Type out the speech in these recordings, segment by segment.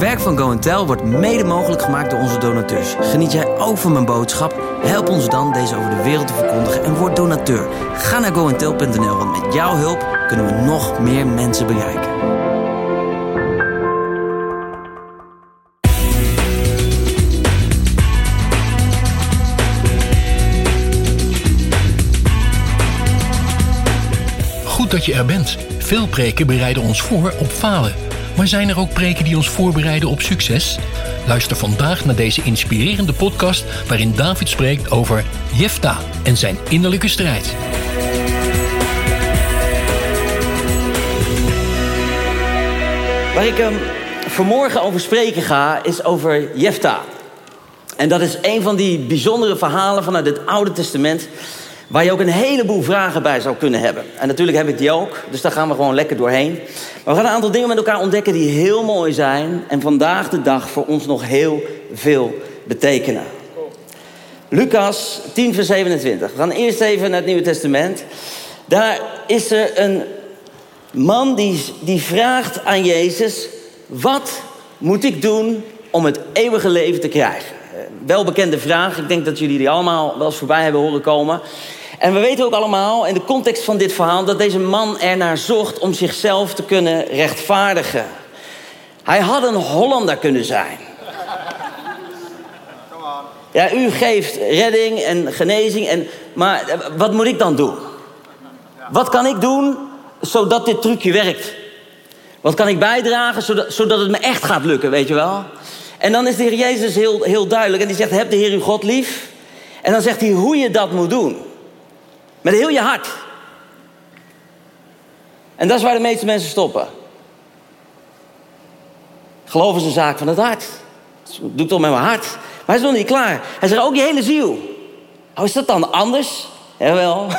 werk van Go Tel wordt mede mogelijk gemaakt door onze donateurs. Geniet jij ook van mijn boodschap? Help ons dan deze over de wereld te verkondigen en word donateur. Ga naar goentel.nl, want met jouw hulp kunnen we nog meer mensen bereiken. Goed dat je er bent. Veel preken bereiden ons voor op falen. Maar zijn er ook preken die ons voorbereiden op succes? Luister vandaag naar deze inspirerende podcast waarin David spreekt over Jefta en zijn innerlijke strijd. Waar ik um, vanmorgen over spreken ga, is over Jefta. En dat is een van die bijzondere verhalen vanuit het Oude Testament... waar je ook een heleboel vragen bij zou kunnen hebben. En natuurlijk heb ik die ook, dus daar gaan we gewoon lekker doorheen. Maar we gaan een aantal dingen met elkaar ontdekken die heel mooi zijn... en vandaag de dag voor ons nog heel veel betekenen. Lucas 10, vers 27. We gaan eerst even naar het Nieuwe Testament. Daar is er een man die, die vraagt aan Jezus: Wat moet ik doen om het eeuwige leven te krijgen? Eh, Welbekende vraag. Ik denk dat jullie die allemaal wel eens voorbij hebben horen komen. En we weten ook allemaal in de context van dit verhaal dat deze man ernaar zocht om zichzelf te kunnen rechtvaardigen. Hij had een Hollander kunnen zijn. Ja, u geeft redding en genezing, en, maar eh, wat moet ik dan doen? Wat kan ik doen zodat dit trucje werkt? Wat kan ik bijdragen zodat, het me echt gaat lukken, weet je wel? En dan is de Heer Jezus heel, heel duidelijk en die zegt: Heb de Heer uw God lief. En dan zegt hij hoe je dat moet doen. Met heel je hart. En dat is waar de meeste mensen stoppen. Geloof is een zaak van het hart. Dat doe ik toch met mijn hart. Maar hij is nog niet klaar. Hij zegt ook je hele ziel. Oh, is dat dan anders? Jawel.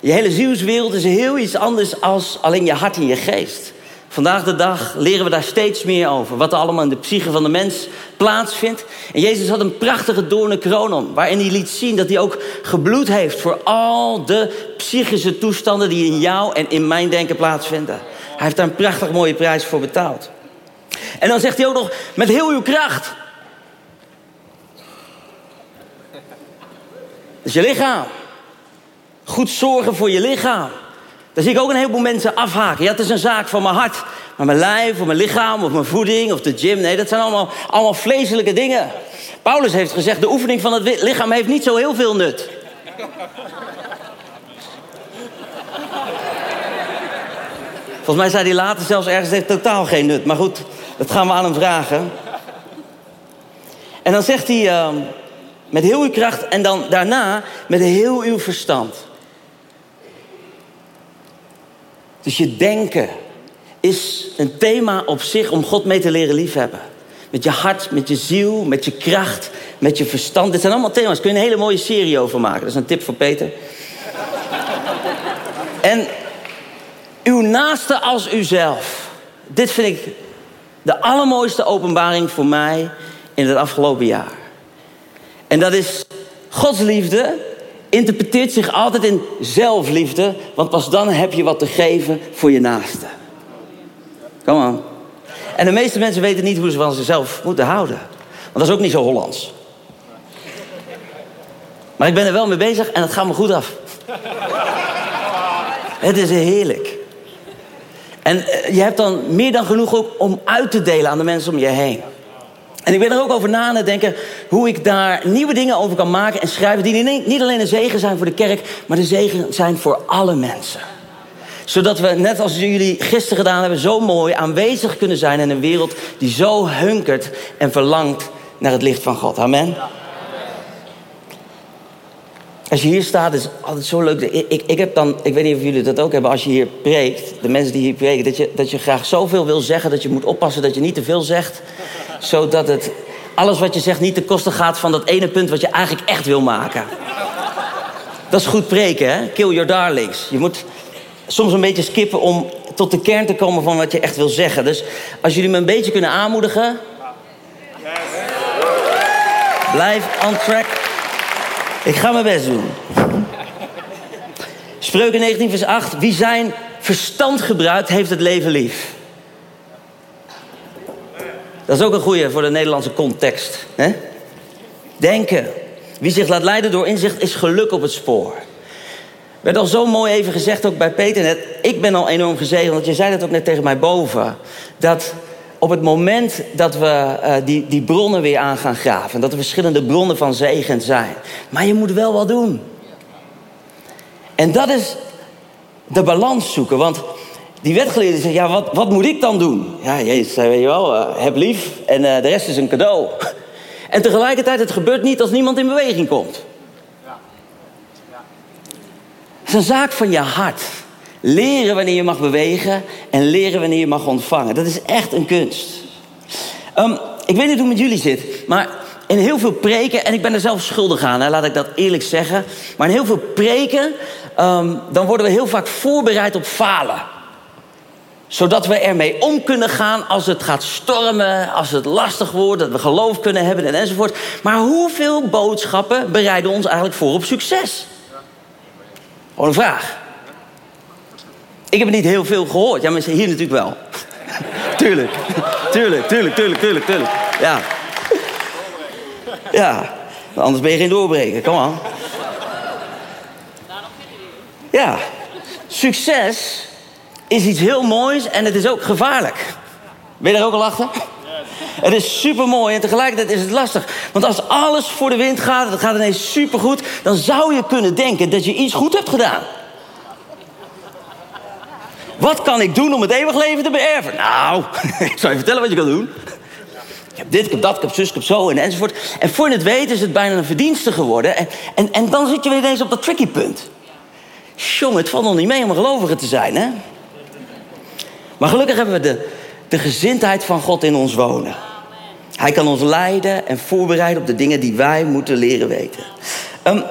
Je hele zielswereld is heel iets anders als alleen je hart en je geest. Vandaag de dag leren we daar steeds meer over. Wat er allemaal in de psyche van de mens plaatsvindt. En Jezus had een prachtige doornen kroon om. Waarin hij liet zien dat hij ook gebloed heeft voor al de psychische toestanden die in jou en in mijn denken plaatsvinden. Hij heeft daar een prachtig mooie prijs voor betaald. En dan zegt hij ook nog met heel uw kracht. Is je lichaam. Goed zorgen voor je lichaam. Daar zie ik ook een heleboel mensen afhaken. Ja, het is een zaak van mijn hart. Maar mijn lijf, of mijn lichaam, of mijn voeding, of de gym. Nee, dat zijn allemaal, allemaal vleeselijke dingen. Paulus heeft gezegd, de oefening van het lichaam heeft niet zo heel veel nut. Volgens mij zei hij later zelfs ergens, heeft totaal geen nut. Maar goed, dat gaan we aan hem vragen. En dan zegt hij, uh, met heel uw kracht en dan daarna met heel uw verstand. Dus je denken is een thema op zich om God mee te leren liefhebben. Met je hart, met je ziel, met je kracht, met je verstand. Dit zijn allemaal thema's. Daar kun je een hele mooie serie over maken. Dat is een tip voor Peter. en uw naaste als uzelf. Dit vind ik de allermooiste openbaring voor mij in het afgelopen jaar. En dat is Gods liefde interpreteert zich altijd in zelfliefde, want pas dan heb je wat te geven voor je naaste. Kom aan. En de meeste mensen weten niet hoe ze van zichzelf moeten houden. Want dat is ook niet zo Hollands. Maar ik ben er wel mee bezig en het gaat me goed af. Het is heerlijk. En eh, je hebt dan meer dan genoeg ook om uit te delen aan de mensen om je heen. En ik ben er ook over na aan denken hoe ik daar nieuwe dingen over kan maken en schrijven die niet alleen een zegen zijn voor de kerk, maar een zegen zijn voor alle mensen. Zodat we, net als jullie gisteren gedaan hebben, zo mooi aanwezig kunnen zijn in een wereld die zo hunkert en verlangt naar het licht van God. Amen. Als je hier staat, is altijd zo leuk. Ik, ik, ik, heb dan, ik weet niet of jullie dat ook hebben, als je hier preekt, de mensen die hier preken, dat je, dat je graag zoveel wil zeggen dat je moet oppassen dat je niet te veel zegt. Zodat het, alles wat je zegt niet ten koste gaat van dat ene punt wat je eigenlijk echt wil maken. Dat is goed preken, hè? Kill your darlings. Je moet soms een beetje skippen om tot de kern te komen van wat je echt wil zeggen. Dus als jullie me een beetje kunnen aanmoedigen. Blijf on track. Ik ga mijn best doen. Spreuken 19, vers 8. Wie zijn verstand gebruikt, heeft het leven lief. Dat is ook een goede voor de Nederlandse context. Hè? Denken. Wie zich laat leiden door inzicht is geluk op het spoor. Werd al zo mooi even gezegd, ook bij Peter net. Ik ben al enorm gezegend, want je zei dat ook net tegen mij boven. Dat op het moment dat we uh, die, die bronnen weer aan gaan graven... dat er verschillende bronnen van zegen zijn. Maar je moet wel wat doen. En dat is de balans zoeken. Want die wetgeleerden zeggen, ja, wat, wat moet ik dan doen? Ja, Jezus zei, weet je wel, uh, heb lief en uh, de rest is een cadeau. En tegelijkertijd, het gebeurt niet als niemand in beweging komt. Het is een zaak van je hart. Leren wanneer je mag bewegen en leren wanneer je mag ontvangen. Dat is echt een kunst. Um, ik weet niet hoe het met jullie zit, maar in heel veel preken, en ik ben er zelf schuldig aan, laat ik dat eerlijk zeggen. Maar in heel veel preken, um, dan worden we heel vaak voorbereid op falen zodat we ermee om kunnen gaan als het gaat stormen, als het lastig wordt, dat we geloof kunnen hebben en enzovoort. Maar hoeveel boodschappen bereiden ons eigenlijk voor op succes? Gewoon een vraag. Ik heb niet heel veel gehoord. Ja, maar hier natuurlijk wel. tuurlijk. tuurlijk, tuurlijk, tuurlijk, tuurlijk, tuurlijk. Ja. Ja. Anders ben je geen doorbreker. Kom aan. Ja. Succes is iets heel moois en het is ook gevaarlijk. Ben je daar ook al achter? Het is super mooi en tegelijkertijd is het lastig. Want als alles voor de wind gaat, het gaat ineens super goed, dan zou je kunnen denken dat je iets goed hebt gedaan. Wat kan ik doen om het eeuwig leven te beërven? Nou, ik zal je vertellen wat je kan doen. Ik heb dit, ik heb dat, ik heb zus, ik heb zo en enzovoort. En voor je het weet is het bijna een verdienste geworden. En, en, en dan zit je weer ineens op dat tricky punt. Jongen, het valt nog niet mee om een gelovige te zijn, hè? Maar gelukkig hebben we de, de gezindheid van God in ons wonen. Hij kan ons leiden en voorbereiden op de dingen die wij moeten leren weten. Um,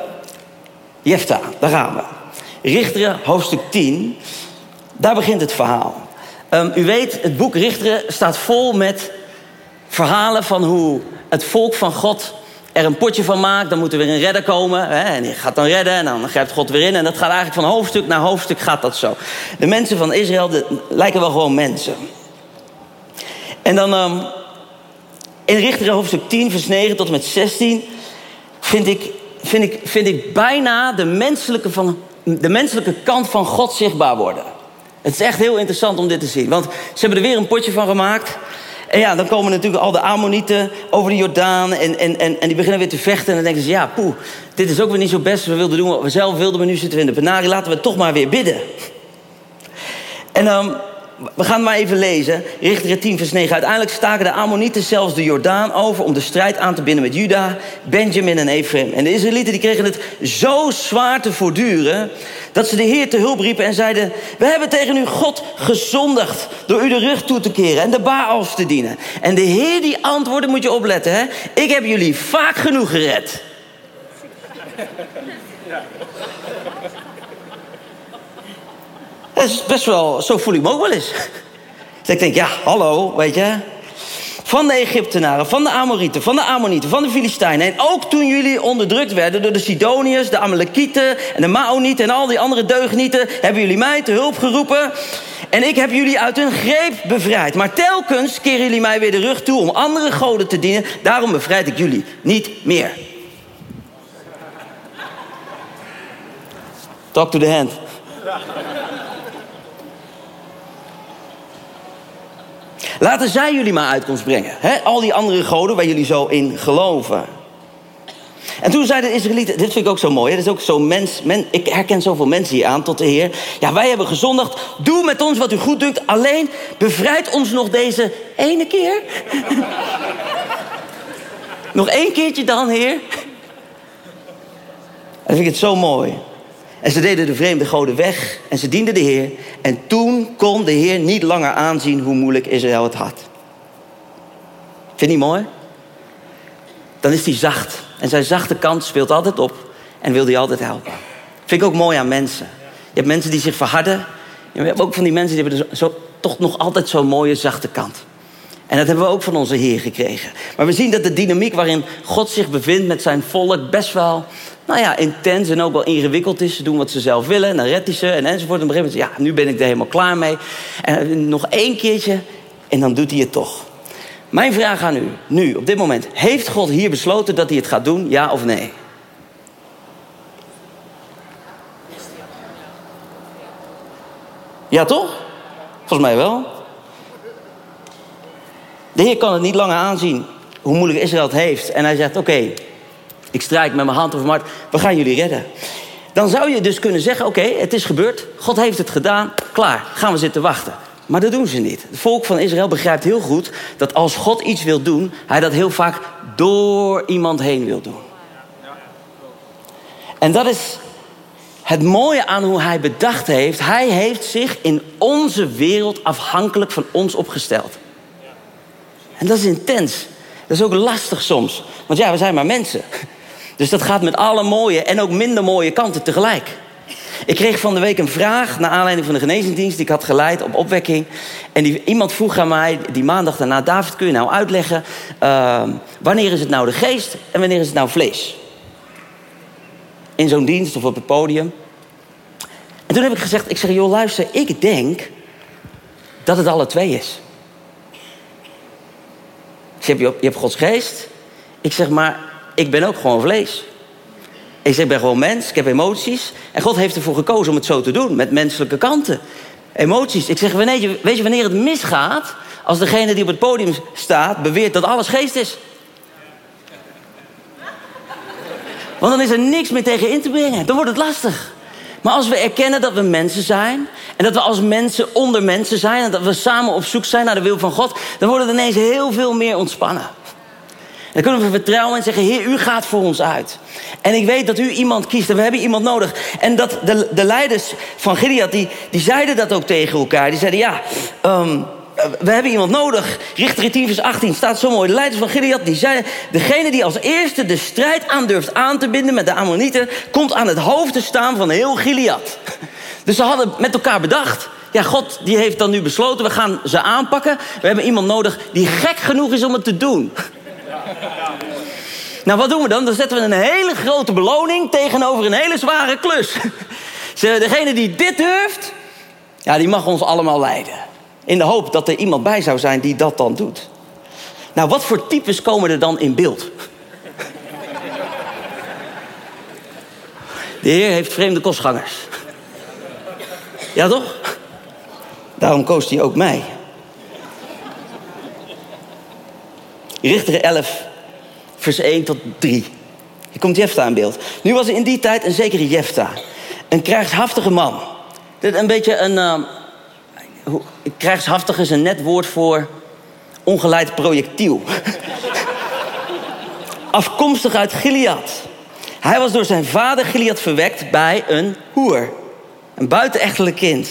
Jefta, daar gaan we. Richteren, hoofdstuk 10. Daar begint het verhaal. Um, u weet, het boek Richteren staat vol met verhalen van hoe het volk van God er een potje van maakt. Dan moet er weer een redder komen. Hè, en die gaat dan redden en dan grijpt God weer in. En dat gaat eigenlijk van hoofdstuk naar hoofdstuk gaat dat zo. De mensen van Israël de, lijken wel gewoon mensen. En dan um, in Richteren hoofdstuk 10 vers 9 tot en met 16... vind ik, vind ik, vind ik bijna de menselijke, van, de menselijke kant van God zichtbaar worden. Het is echt heel interessant om dit te zien. Want ze hebben er weer een potje van gemaakt... En ja, dan komen natuurlijk al de Ammonieten over de Jordaan. En, en, en, en die beginnen weer te vechten. En dan denken ze, ja, poeh, dit is ook weer niet zo best. We wilden doen wat we zelf wilden, maar nu zitten we in de penarie. Laten we toch maar weer bidden. En um, we gaan maar even lezen. Richter 10 vers 9. Uiteindelijk staken de Ammonieten zelfs de Jordaan over... om de strijd aan te binden met Juda, Benjamin en Ephraim. En de Israëlieten die kregen het zo zwaar te voortduren... dat ze de Heer te hulp riepen en zeiden... we hebben tegen u God gezondigd door u de rug toe te keren... en de Baals te dienen. En de Heer die antwoordde, moet je opletten... Hè? ik heb jullie vaak genoeg gered... Dat is best wel, zo voel ik me ook wel eens. Dus ik denk, ja, hallo, weet je. Van de Egyptenaren, van de Amorieten, van de Ammonieten, van de Filistijnen. En ook toen jullie onderdrukt werden door de Sidoniërs, de Amalekieten en de Maonieten en al die andere deugnieten, hebben jullie mij te hulp geroepen. En ik heb jullie uit hun greep bevrijd. Maar telkens keren jullie mij weer de rug toe om andere goden te dienen. Daarom bevrijd ik jullie niet meer. Talk to the hand. Laten zij jullie maar uitkomst brengen. Al die andere goden waar jullie zo in geloven. En toen zeiden de Israëlieten, dit vind ik ook zo mooi. Dat is ook zo mens, men, ik herken zoveel mensen hier aan tot de Heer. Ja, wij hebben gezondigd. Doe met ons wat u goed doet. Alleen bevrijd ons nog deze ene keer. nog één keertje dan, Heer. En vind ik het zo mooi. En ze deden de vreemde goden weg en ze dienden de Heer. En toen kon de Heer niet langer aanzien hoe moeilijk Israël het had. Vind je niet mooi? Dan is hij zacht. En zijn zachte kant speelt altijd op en wil hij altijd helpen. Vind ik ook mooi aan mensen. Je hebt mensen die zich verharden. Je hebt ook van die mensen die hebben zo, toch nog altijd zo'n mooie zachte kant. En dat hebben we ook van onze Heer gekregen. Maar we zien dat de dynamiek waarin God zich bevindt met zijn volk best wel nou ja, intens en ook wel ingewikkeld is. Ze doen wat ze zelf willen, en dan redt ze en enzovoort. En op een gegeven moment, ja, nu ben ik er helemaal klaar mee. En nog één keertje en dan doet hij het toch. Mijn vraag aan u, nu, op dit moment. Heeft God hier besloten dat hij het gaat doen, ja of nee? Ja, toch? Volgens mij wel. De Heer kan het niet langer aanzien hoe moeilijk Israël het heeft. En hij zegt, oké, ik strijk met mijn hand over mijn hart. We gaan jullie redden. Dan zou je dus kunnen zeggen, oké, het is gebeurd. God heeft het gedaan. Klaar, gaan we zitten wachten. Maar dat doen ze niet. Het volk van Israël begrijpt heel goed dat als God iets wil doen, hij dat heel vaak door iemand heen wil doen. En dat is het mooie aan hoe hij bedacht heeft. Hij heeft zich in onze wereld afhankelijk van ons opgesteld. En dat is intens. Dat is ook lastig soms. Want ja, we zijn maar mensen. Dus dat gaat met alle mooie en ook minder mooie kanten tegelijk. Ik kreeg van de week een vraag naar aanleiding van de genezingsdienst die ik had geleid op opwekking. En die, iemand vroeg aan mij die maandag daarna: David, kun je nou uitleggen uh, wanneer is het nou de geest en wanneer is het nou vlees? In zo'n dienst of op het podium. En toen heb ik gezegd: Ik zeg, joh, luister, ik denk dat het alle twee is. Ik zeg, je hebt Gods geest. Ik zeg, maar ik ben ook gewoon vlees. Ik zeg, ik ben gewoon mens, ik heb emoties. En God heeft ervoor gekozen om het zo te doen, met menselijke kanten. Emoties. Ik zeg, je, weet je wanneer het misgaat? Als degene die op het podium staat beweert dat alles geest is. Want dan is er niks meer tegen in te brengen. Dan wordt het lastig. Maar als we erkennen dat we mensen zijn... en dat we als mensen onder mensen zijn... en dat we samen op zoek zijn naar de wil van God... dan wordt het ineens heel veel meer ontspannen. Dan kunnen we vertrouwen en zeggen: Heer, u gaat voor ons uit. En ik weet dat u iemand kiest en we hebben iemand nodig. En dat de, de leiders van Gilead, die, die zeiden dat ook tegen elkaar. Die zeiden: Ja, um, we hebben iemand nodig. Richter 10 vers 18 staat zo mooi. De leiders van Gilead die zeiden... degene die als eerste de strijd aandurft aan te binden met de Ammonieten... komt aan het hoofd te staan van heel Gilead. Dus ze hadden met elkaar bedacht... ja, God die heeft dan nu besloten, we gaan ze aanpakken. We hebben iemand nodig die gek genoeg is om het te doen. Nou, wat doen we dan? Dan zetten we een hele grote beloning tegenover een hele zware klus. Degene die dit durft, ja, die mag ons allemaal leiden. In de hoop dat er iemand bij zou zijn die dat dan doet. Nou, wat voor types komen er dan in beeld? De Heer heeft vreemde kostgangers. Ja, toch? Daarom koos hij ook mij. Richter 11, vers 1 tot 3. Hier komt Jefta in beeld. Nu was er in die tijd een zekere Jefta. Een krijgshaftige man. Dit een beetje een... Uh, krijgshaftig is een net woord voor ongeleid projectiel. Afkomstig uit Gilead. Hij was door zijn vader Gilead verwekt bij een hoer. Een buitenechtelijk kind.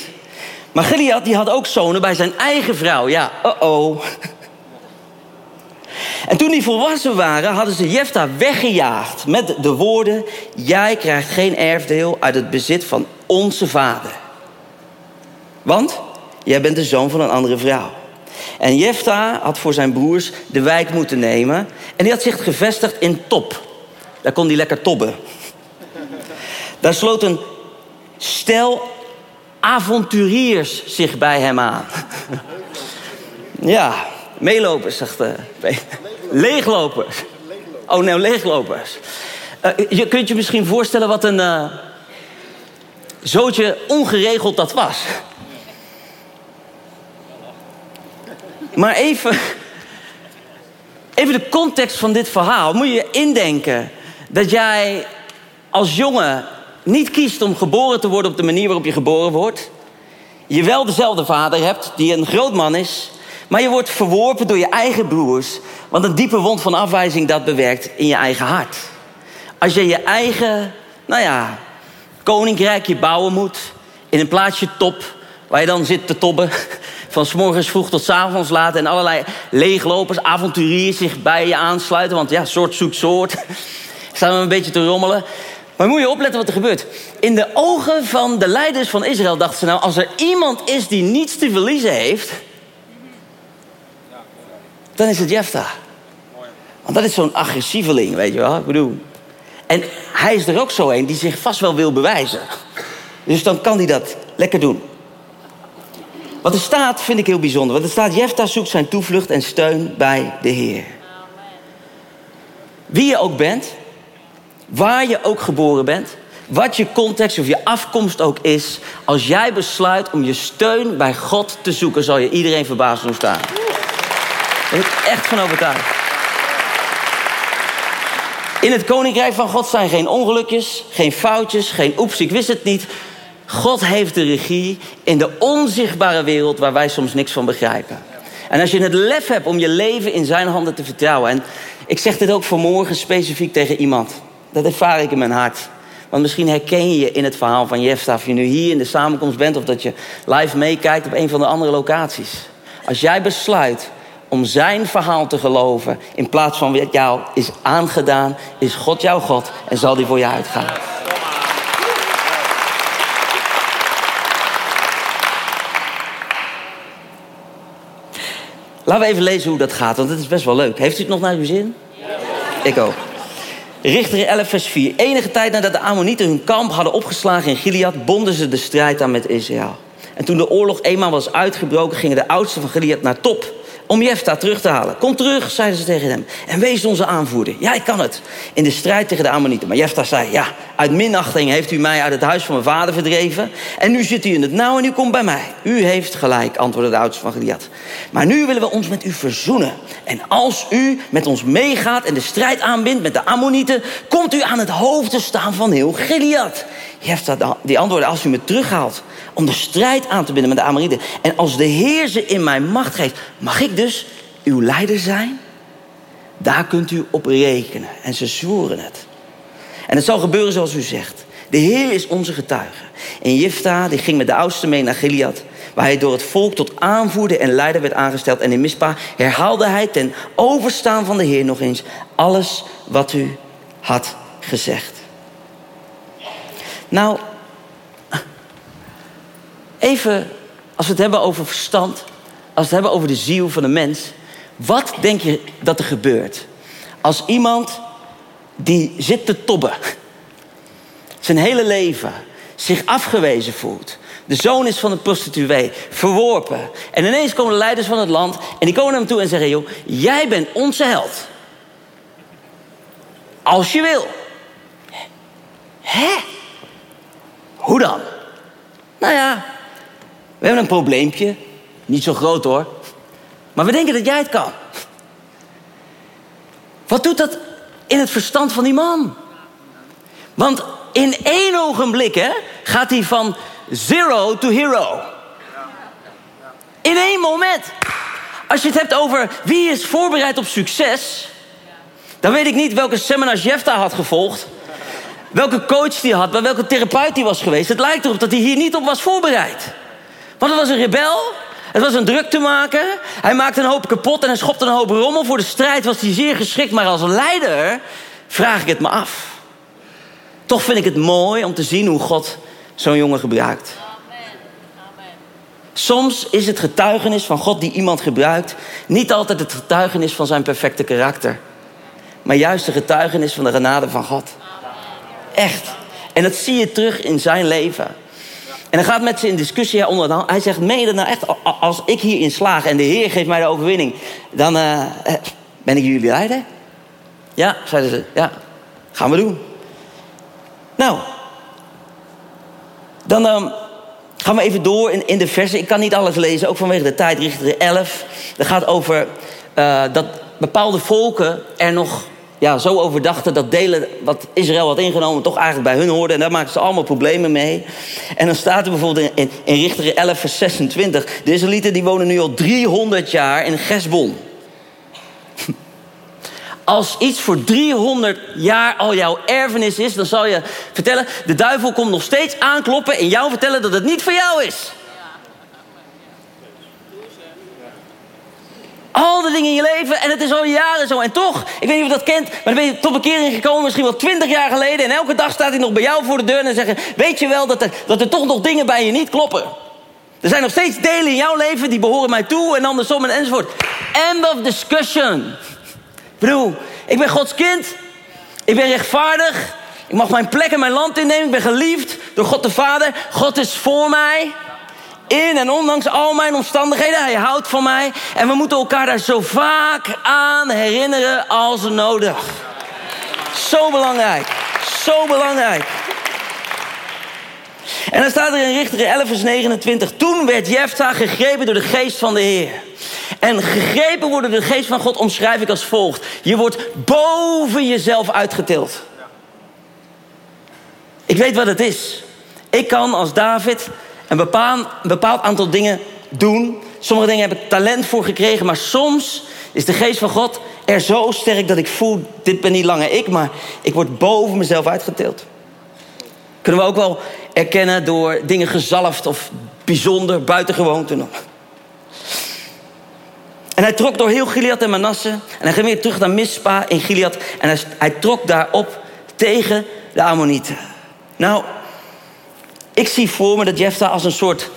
Maar Gilead die had ook zonen bij zijn eigen vrouw. Ja, oh-oh. En toen die volwassen waren, hadden ze Jefta weggejaagd met de woorden: Jij krijgt geen erfdeel uit het bezit van onze vader. Want jij bent de zoon van een andere vrouw. En Jefta had voor zijn broers de wijk moeten nemen. En die had zich gevestigd in Top. Daar kon hij lekker tobben. Daar sloot een stel avonturiers zich bij hem aan. ja, meelopers, zegt de Leeglopers. Oh, nee, leeglopers. Uh, je kunt je misschien voorstellen wat een uh, zootje ongeregeld dat was. Maar even, even de context van dit verhaal. Moet je indenken dat jij als jongen niet kiest om geboren te worden op de manier waarop je geboren wordt. Je wel dezelfde vader hebt, die een groot man is. Maar je wordt verworpen door je eigen broers. Want een diepe wond van afwijzing, dat bewerkt in je eigen hart. Als je je eigen, nou ja, koninkrijkje bouwen moet. In een plaatsje top, waar je dan zit te tobben. Van s morgens vroeg tot s avonds laat. En allerlei leeglopers, avonturiers zich bij je aansluiten. Want ja, soort zoekt soort. Staan we een beetje te rommelen. Maar moet je opletten wat er gebeurt. In de ogen van de leiders van Israël dachten ze nou... als er iemand is die niets te verliezen heeft dan is het Jefta. Want dat is zo'n agressieveling, weet je wel. Ik bedoel. En hij is er ook zo een die zich vast wel wil bewijzen. Dus dan kan hij dat lekker doen. Wat er staat vind ik heel bijzonder. Want er staat, Jefta zoekt zijn toevlucht en steun bij de Heer. Wie je ook bent, waar je ook geboren bent, wat je context of je afkomst ook is, als jij besluit om je steun bij God te zoeken, zal je iedereen verbazen doen staan. Ben ik echt van overtuigd. In het koninkrijk van God zijn geen ongelukjes, geen foutjes, geen oeps, ik wist het niet. God heeft de regie in de onzichtbare wereld waar wij soms niks van begrijpen. En als je het lef hebt om je leven in zijn handen te vertrouwen. En ik zeg dit ook vanmorgen specifiek tegen iemand. Dat ervaar ik in mijn hart. Want misschien herken je je in het verhaal van Jefta. Of je nu hier in de samenkomst bent of dat je live meekijkt op een van de andere locaties. Als jij besluit om zijn verhaal te geloven in plaats van wat jou is aangedaan, is God jouw God en zal die voor je uitgaan. Laten we even lezen hoe dat gaat, want het is best wel leuk. Heeft u het nog naar uw zin? Ik ook. Richter 11, vers 4. Enige tijd nadat de Ammonieten hun kamp hadden opgeslagen in Gilead, bonden ze de strijd aan met Israël. En toen de oorlog eenmaal was uitgebroken, gingen de oudsten van Gilead naar top om Jefta terug te halen. Kom terug, zeiden ze tegen hem. En wees onze aanvoerder. Ja, ik kan het. In de strijd tegen de Ammonieten. Maar Jefta zei, ja, uit minachting heeft u mij uit het huis van mijn vader verdreven. En nu zit u in het nauw en u komt bij mij. U heeft gelijk, antwoordde de oudste van Gilead. Maar nu willen we ons met u verzoenen. En als u met ons meegaat en de strijd aanbindt met de Ammonieten... komt u aan het hoofd te staan van heel Gilead. Jefta die antwoordde, als u me terughaalt om de strijd aan te binden met de Amorieten. En als de Heer ze in mijn macht geeft, mag ik dus uw leider zijn? Daar kunt u op rekenen. En ze zwoeren het. En het zal gebeuren zoals u zegt. De Heer is onze getuige. En Jifta die ging met de oudste mee naar Gilead, waar hij door het volk tot aanvoerder en leider werd aangesteld. En in Mispa herhaalde hij ten overstaan van de Heer nog eens alles wat u had gezegd. Nou, Even, als we het hebben over verstand, als we het hebben over de ziel van de mens. Wat denk je dat er gebeurt als iemand die zit te tobben, zijn hele leven zich afgewezen voelt, de zoon is van een prostituee, verworpen. En ineens komen de leiders van het land en die komen naar hem toe en zeggen: joh, jij bent onze held. Als je wil. Hè? Hoe dan? Nou ja, we hebben een probleempje. Niet zo groot hoor. Maar we denken dat jij het kan. Wat doet dat in het verstand van die man? Want in één ogenblik hè, gaat hij van zero to hero. In één moment. Als je het hebt over wie is voorbereid op succes... dan weet ik niet welke seminars Jefta had gevolgd... welke coach die had, bij welke therapeut die was geweest. Het lijkt erop dat hij hier niet op was voorbereid. Want het was een rebel. Het was een druk te maken. Hij maakte een hoop kapot en hij schopte een hoop rommel. Voor de strijd was hij zeer geschikt. Maar als leider vraag ik het me af. Toch vind ik het mooi om te zien hoe God zo'n jongen gebruikt. Soms is het getuigenis van God die iemand gebruikt... niet altijd het getuigenis van zijn perfecte karakter. Maar juist de getuigenis van de genade van God. Echt. En dat zie je terug in zijn leven. En dan gaat met ze in discussie onder de hand. Hij zegt, meen nou echt, als ik hierin slaag en de Heer geeft mij de overwinning, dan uh, ben ik jullie leider? Ja, zeiden ze, ja, gaan we doen. Nou, dan um, gaan we even door in, in de versen. Ik kan niet alles lezen, ook vanwege de tijd, Richter 11. Dat gaat over uh, dat bepaalde volken er nog ja, zo overdachten dat delen wat Israël had ingenomen toch eigenlijk bij hun hoorde. En daar maakten ze allemaal problemen mee. En dan staat er bijvoorbeeld in, in, Richter 11 vers 26. De Israëlieten die wonen nu al 300 jaar in Gesbon. Als iets voor 300 jaar al jouw erfenis is, dan zal je vertellen... de duivel komt nog steeds aankloppen en jou vertellen dat het niet voor jou is. Al de dingen in je leven en het is al jaren zo. En toch, ik weet niet of je dat kent, maar dan ben je tot bekering gekomen, misschien wel twintig jaar geleden. En elke dag staat hij nog bij jou voor de deur en zeggen: Weet je wel dat er, dat er toch nog dingen bij je niet kloppen? Er zijn nog steeds delen in jouw leven die behoren mij toe en andersom en enzovoort. End of discussion. Bedoel, ik ben Gods kind. Ik ben rechtvaardig. Ik mag mijn plek in mijn land innemen. Ik ben geliefd door God de Vader. God is voor mij. In en ondanks al mijn omstandigheden. Hij houdt van mij. En we moeten elkaar daar zo vaak aan herinneren als nodig. Zo belangrijk. Zo belangrijk. En dan staat er in Richter 11 vers 29. Toen werd Jefta gegrepen door de geest van de Heer. En gegrepen worden door de geest van God omschrijf ik als volgt. Je wordt boven jezelf uitgetild. Ik weet wat het is. Ik kan als David een bepaald, bepaald aantal dingen doen. Sommige dingen heb ik talent voor gekregen, maar soms is de geest van God er zo sterk dat ik voel, dit ben niet langer ik, maar ik word boven mezelf uitgetild. Kunnen we ook wel erkennen door dingen gezalfd of bijzonder, buitengewoon te noemen. En hij trok door heel Gilead en Manasse. En hij ging weer terug naar Mispa in Gilead. En hij, hij trok daarop tegen de Ammonieten. Nou, ik zie voor me dat Jephthah als een soort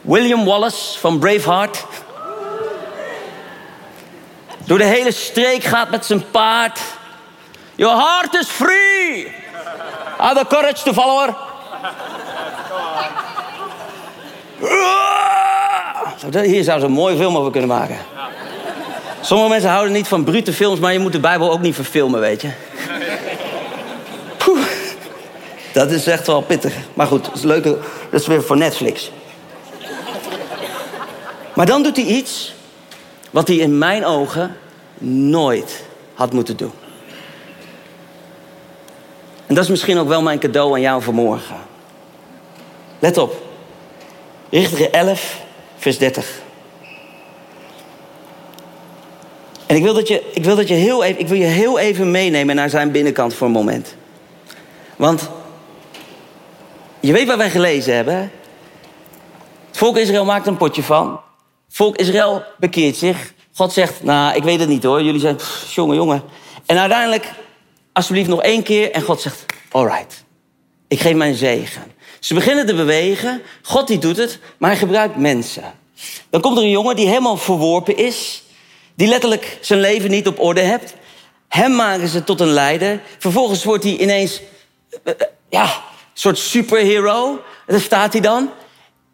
William Wallace van Braveheart door de hele streek gaat met zijn paard. Your heart is free. Have the courage to follow her. Hier zou ze een mooie film over kunnen maken. Sommige mensen houden niet van brute films, maar je moet de Bijbel ook niet verfilmen, weet je. Dat is echt wel pittig. Maar goed, dat is leuk. Dat is weer voor Netflix. Maar dan doet hij iets wat hij in mijn ogen nooit had moeten doen. En dat is misschien ook wel mijn cadeau aan jou vanmorgen. Let op. Richter 11, vers 30. En ik wil, dat je, ik, wil dat je heel even, ik wil je heel even meenemen naar zijn binnenkant voor een moment. Want je weet wat wij gelezen hebben. Het volk Israël maakt een potje van. Volk Israël bekeert zich. God zegt, nou, ik weet het niet hoor. Jullie zijn, jongen, jongen. En uiteindelijk, alsjeblieft nog één keer. En God zegt, alright. Ik geef mijn zegen. Ze beginnen te bewegen. God die doet het, maar hij gebruikt mensen. Dan komt er een jongen die helemaal verworpen is. Die letterlijk zijn leven niet op orde hebt. Hem maken ze tot een leider. Vervolgens wordt hij ineens, eh, eh, ja, soort superhero. Daar staat hij dan.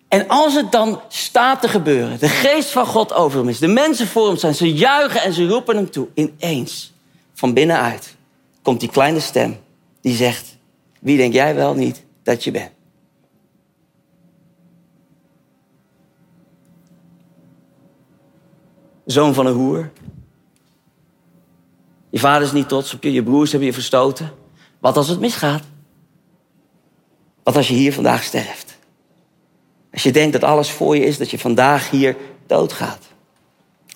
En als het dan staat te gebeuren, de geest van God over hem is, de mensen voor hem zijn, ze juichen en ze roepen hem toe. Ineens, van binnenuit, komt die kleine stem die zegt: Wie denk jij wel niet dat je bent? Zoon van een hoer. Je vader is niet trots op je, je broers hebben je verstoten. Wat als het misgaat? Wat als je hier vandaag sterft? Als je denkt dat alles voor je is, dat je vandaag hier doodgaat.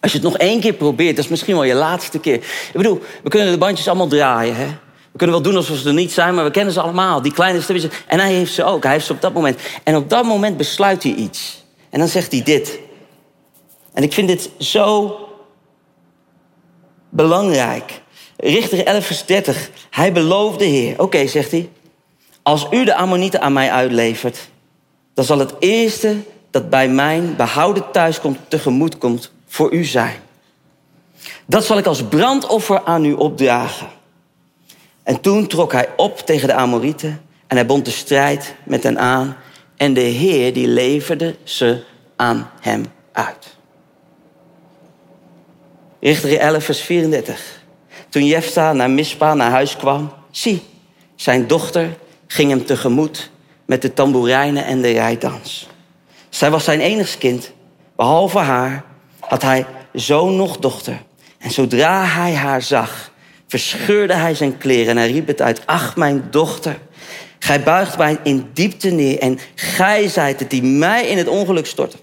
Als je het nog één keer probeert, dat is misschien wel je laatste keer. Ik bedoel, we kunnen de bandjes allemaal draaien. Hè? We kunnen wel doen alsof ze er niet zijn, maar we kennen ze allemaal. Die kleine stemmetjes. En hij heeft ze ook. Hij heeft ze op dat moment. En op dat moment besluit hij iets. En dan zegt hij dit. En ik vind dit zo belangrijk. Richter 11 vers 30. Hij beloofde Heer. Oké, zegt hij. Als u de Ammonieten aan mij uitlevert, dan zal het eerste dat bij mijn behouden thuiskomt tegemoet komt voor u zijn. Dat zal ik als brandoffer aan u opdragen. En toen trok hij op tegen de Amorieten en hij bond de strijd met hen aan. En de Heer die leverde ze aan hem uit. Richter 11 vers 34. Toen Jefta naar Mispa naar huis kwam, zie, zijn dochter ging hem tegemoet met de tamboerijnen en de rijdans. Zij was zijn enigst kind. Behalve haar had hij zoon nog dochter. En zodra hij haar zag, verscheurde hij zijn kleren en riep het uit. Ach, mijn dochter, gij buigt mij in diepte neer en gij zijt het die mij in het ongeluk stortte.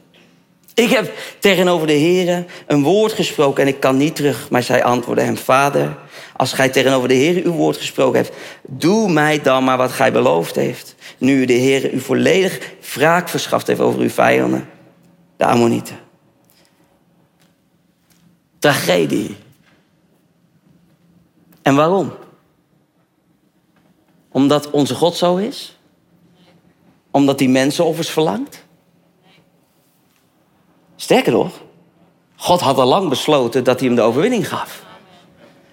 Ik heb tegenover de Heer een woord gesproken en ik kan niet terug. Maar zij antwoordde hem, vader, als gij tegenover de Heer uw woord gesproken hebt, doe mij dan maar wat gij beloofd heeft. Nu de Heer u volledig wraak verschaft heeft over uw vijanden, de Ammonieten. Tragedie. En waarom? Omdat onze God zo is? Omdat hij mensenoffers verlangt? Sterker nog, God had al lang besloten dat hij hem de overwinning gaf.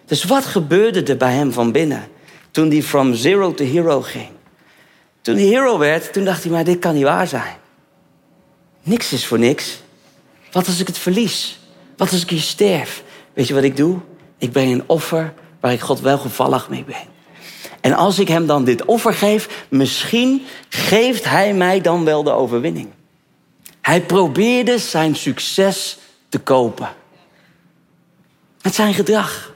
Dus wat gebeurde er bij hem van binnen toen hij from zero to hero ging? Toen hij hero werd, toen dacht hij, maar dit kan niet waar zijn. Niks is voor niks. Wat als ik het verlies? Wat als ik hier sterf? Weet je wat ik doe? Ik breng een offer waar ik God wel gevallig mee ben. En als ik hem dan dit offer geef, misschien geeft hij mij dan wel de overwinning. Hij probeerde zijn succes te kopen. Met zijn gedrag.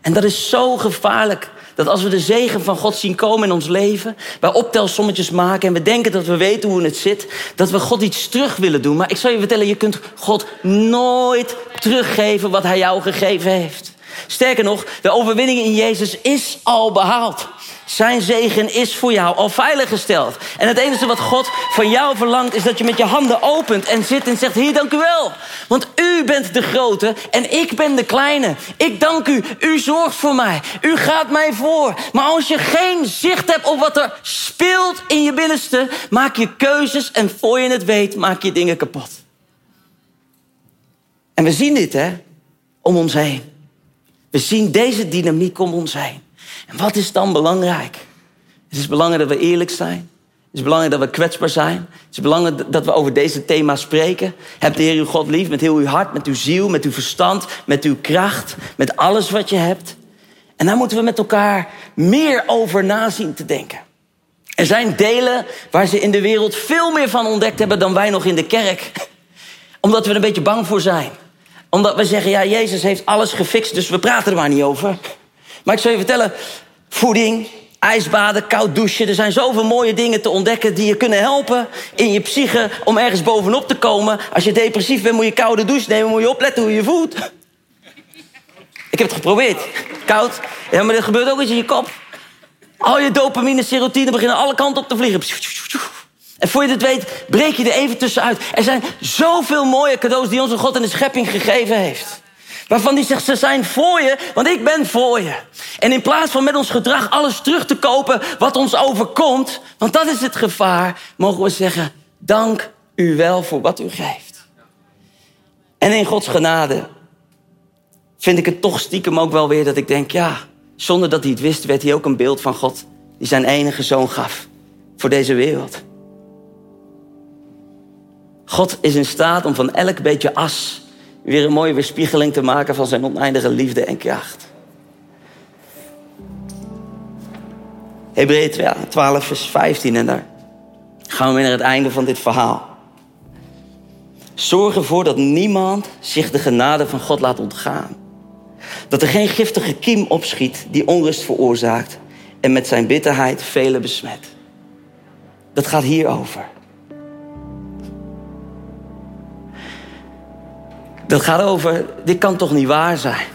En dat is zo gevaarlijk. Dat als we de zegen van God zien komen in ons leven, wij optelsommetjes maken en we denken dat we weten hoe het zit, dat we God iets terug willen doen. Maar ik zal je vertellen, je kunt God nooit teruggeven wat Hij jou gegeven heeft. Sterker nog, de overwinning in Jezus is al behaald. Zijn zegen is voor jou al veiliggesteld. En het enige wat God van jou verlangt is dat je met je handen opent en zit en zegt: Heer, dank u wel. Want u bent de grote en ik ben de kleine. Ik dank u. U zorgt voor mij. U gaat mij voor. Maar als je geen zicht hebt op wat er speelt in je binnenste, maak je keuzes en voor je het weet, maak je dingen kapot. En we zien dit, hè, om ons heen. We zien deze dynamiek om ons heen. En wat is dan belangrijk? Het is belangrijk dat we eerlijk zijn. Het is belangrijk dat we kwetsbaar zijn. Het is belangrijk dat we over deze thema's spreken. Heb de Heer uw God lief met heel uw hart, met uw ziel, met uw verstand, met uw kracht, met alles wat je hebt. En daar moeten we met elkaar meer over nazien te denken. Er zijn delen waar ze in de wereld veel meer van ontdekt hebben dan wij nog in de kerk. Omdat we er een beetje bang voor zijn. Omdat we zeggen, ja, Jezus heeft alles gefixt, dus we praten er maar niet over. Maar ik zal je vertellen, voeding, ijsbaden, koud douchen. Er zijn zoveel mooie dingen te ontdekken die je kunnen helpen in je psyche om ergens bovenop te komen. Als je depressief bent, moet je koude douche nemen, moet je opletten hoe je voelt. Ik heb het geprobeerd. Koud. Ja, maar dat gebeurt ook iets in je kop. Al je dopamine, serotine beginnen alle kanten op te vliegen. En voor je het weet, breek je er even tussenuit. Er zijn zoveel mooie cadeaus die onze God in de schepping gegeven heeft. Waarvan die zegt, ze zijn voor je, want ik ben voor je. En in plaats van met ons gedrag alles terug te kopen wat ons overkomt, want dat is het gevaar, mogen we zeggen, dank u wel voor wat u geeft. En in Gods genade vind ik het toch stiekem ook wel weer dat ik denk, ja, zonder dat hij het wist, werd hij ook een beeld van God die zijn enige zoon gaf voor deze wereld. God is in staat om van elk beetje as weer een mooie weerspiegeling te maken van zijn oneindige liefde en kracht. Hebreeën 12, vers 15 en daar gaan we weer naar het einde van dit verhaal. Zorg ervoor dat niemand zich de genade van God laat ontgaan. Dat er geen giftige kiem opschiet die onrust veroorzaakt en met zijn bitterheid velen besmet. Dat gaat hierover. Dat gaat over, dit kan toch niet waar zijn?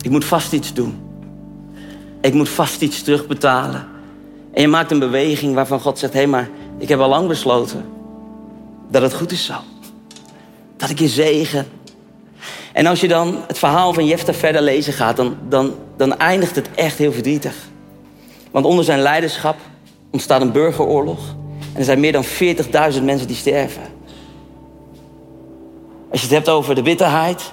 Ik moet vast iets doen. Ik moet vast iets terugbetalen. En je maakt een beweging waarvan God zegt: hé, hey, maar ik heb al lang besloten dat het goed is zo. Dat ik je zegen. En als je dan het verhaal van Jefta verder lezen gaat, dan, dan, dan eindigt het echt heel verdrietig. Want onder zijn leiderschap ontstaat een burgeroorlog. En er zijn meer dan 40.000 mensen die sterven. Als je het hebt over de bitterheid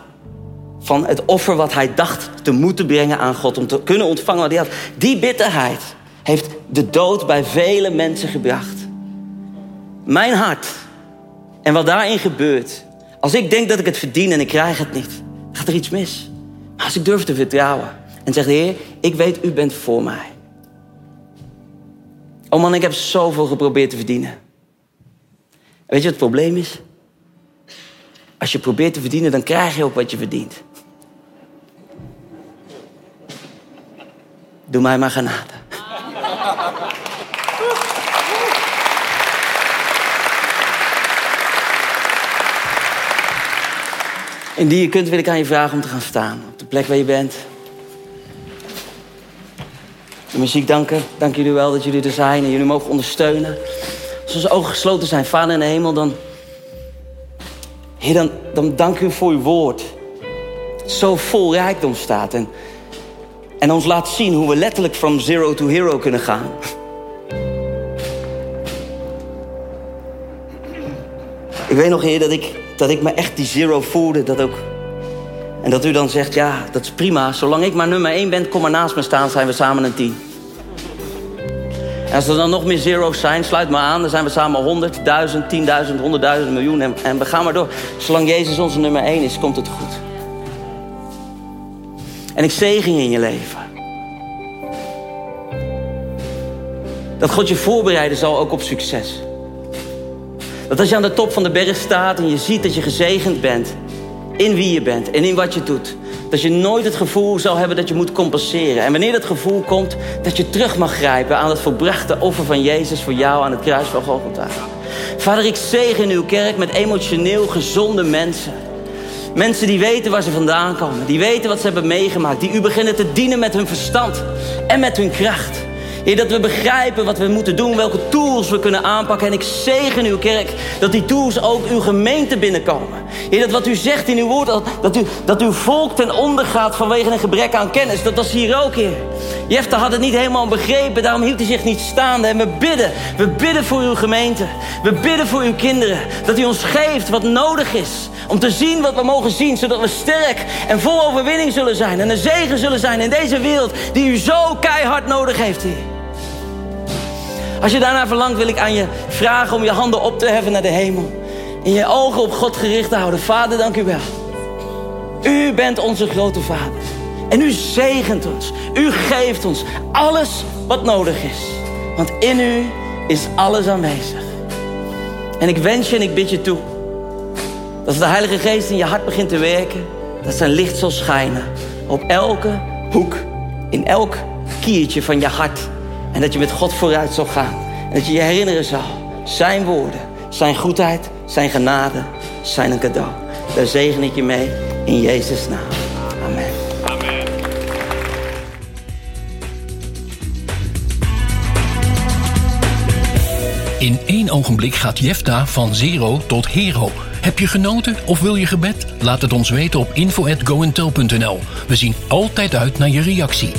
van het offer wat hij dacht te moeten brengen aan God om te kunnen ontvangen wat hij had. Die bitterheid heeft de dood bij vele mensen gebracht. Mijn hart en wat daarin gebeurt. Als ik denk dat ik het verdien en ik krijg het niet, gaat er iets mis. Maar als ik durf te vertrouwen en zeg, Heer, ik weet, u bent voor mij. Oh man, ik heb zoveel geprobeerd te verdienen. weet je wat het probleem is? Als je probeert te verdienen, dan krijg je ook wat je verdient. Doe mij maar genade. Indien je kunt, wil ik aan je vragen om te gaan staan. Op de plek waar je bent. De muziek danken. Dank jullie wel dat jullie er zijn en jullie mogen ondersteunen. Als onze ogen gesloten zijn, Vader in de hemel, dan Heer, dan, dan dank u voor uw woord. Zo vol rijkdom staat. En, en ons laat zien hoe we letterlijk from zero to hero kunnen gaan. Ik weet nog, Heer, dat ik, dat ik me echt die zero voelde. Dat ook. En dat u dan zegt, ja, dat is prima. Zolang ik maar nummer één ben, kom maar naast me staan, zijn we samen een team. En als er dan nog meer zero's zijn, sluit maar aan. Dan zijn we samen 100, 1000, 10.000, 100.000, miljoen. En, en we gaan maar door. Zolang Jezus onze nummer 1 is, komt het goed. En ik zegen in je leven. Dat God je voorbereiden zal ook op succes. Dat als je aan de top van de berg staat en je ziet dat je gezegend bent in wie je bent en in wat je doet, dat je nooit het gevoel zal hebben dat je moet compenseren. En wanneer dat gevoel komt, dat je terug mag grijpen aan het volbrachte offer van Jezus voor jou aan het kruis van Golgotha. Vader, ik zegen uw kerk met emotioneel gezonde mensen. Mensen die weten waar ze vandaan komen. Die weten wat ze hebben meegemaakt. Die u beginnen te dienen met hun verstand en met hun kracht. Heer, dat we begrijpen wat we moeten doen, welke tools we kunnen aanpakken. En ik zegen uw kerk dat die tools ook uw gemeente binnenkomen. Heer, dat wat u zegt in uw woord, dat, u, dat uw volk ten onder gaat vanwege een gebrek aan kennis. Dat was hier ook, Heer. Jefta had het niet helemaal begrepen, daarom hield hij zich niet staande. En we bidden, we bidden voor uw gemeente. We bidden voor uw kinderen. Dat u ons geeft wat nodig is om te zien wat we mogen zien, zodat we sterk en vol overwinning zullen zijn. En een zegen zullen zijn in deze wereld die u zo keihard nodig heeft, Heer. Als je daarna verlangt, wil ik aan je vragen om je handen op te heffen naar de hemel. En je ogen op God gericht te houden. Vader, dank u wel. U bent onze grote Vader. En u zegent ons. U geeft ons alles wat nodig is. Want in u is alles aanwezig. En ik wens je en ik bid je toe. Dat de Heilige Geest in je hart begint te werken. Dat zijn licht zal schijnen. Op elke hoek. In elk kiertje van je hart. En dat je met God vooruit zal gaan. En dat je je herinneren zal. Zijn woorden, zijn goedheid, zijn genade, zijn een cadeau. Daar zegen ik je mee in Jezus' naam. Amen. Amen. In één ogenblik gaat Jefta van zero tot hero. Heb je genoten of wil je gebed? Laat het ons weten op info@goentel.nl. We zien altijd uit naar je reactie.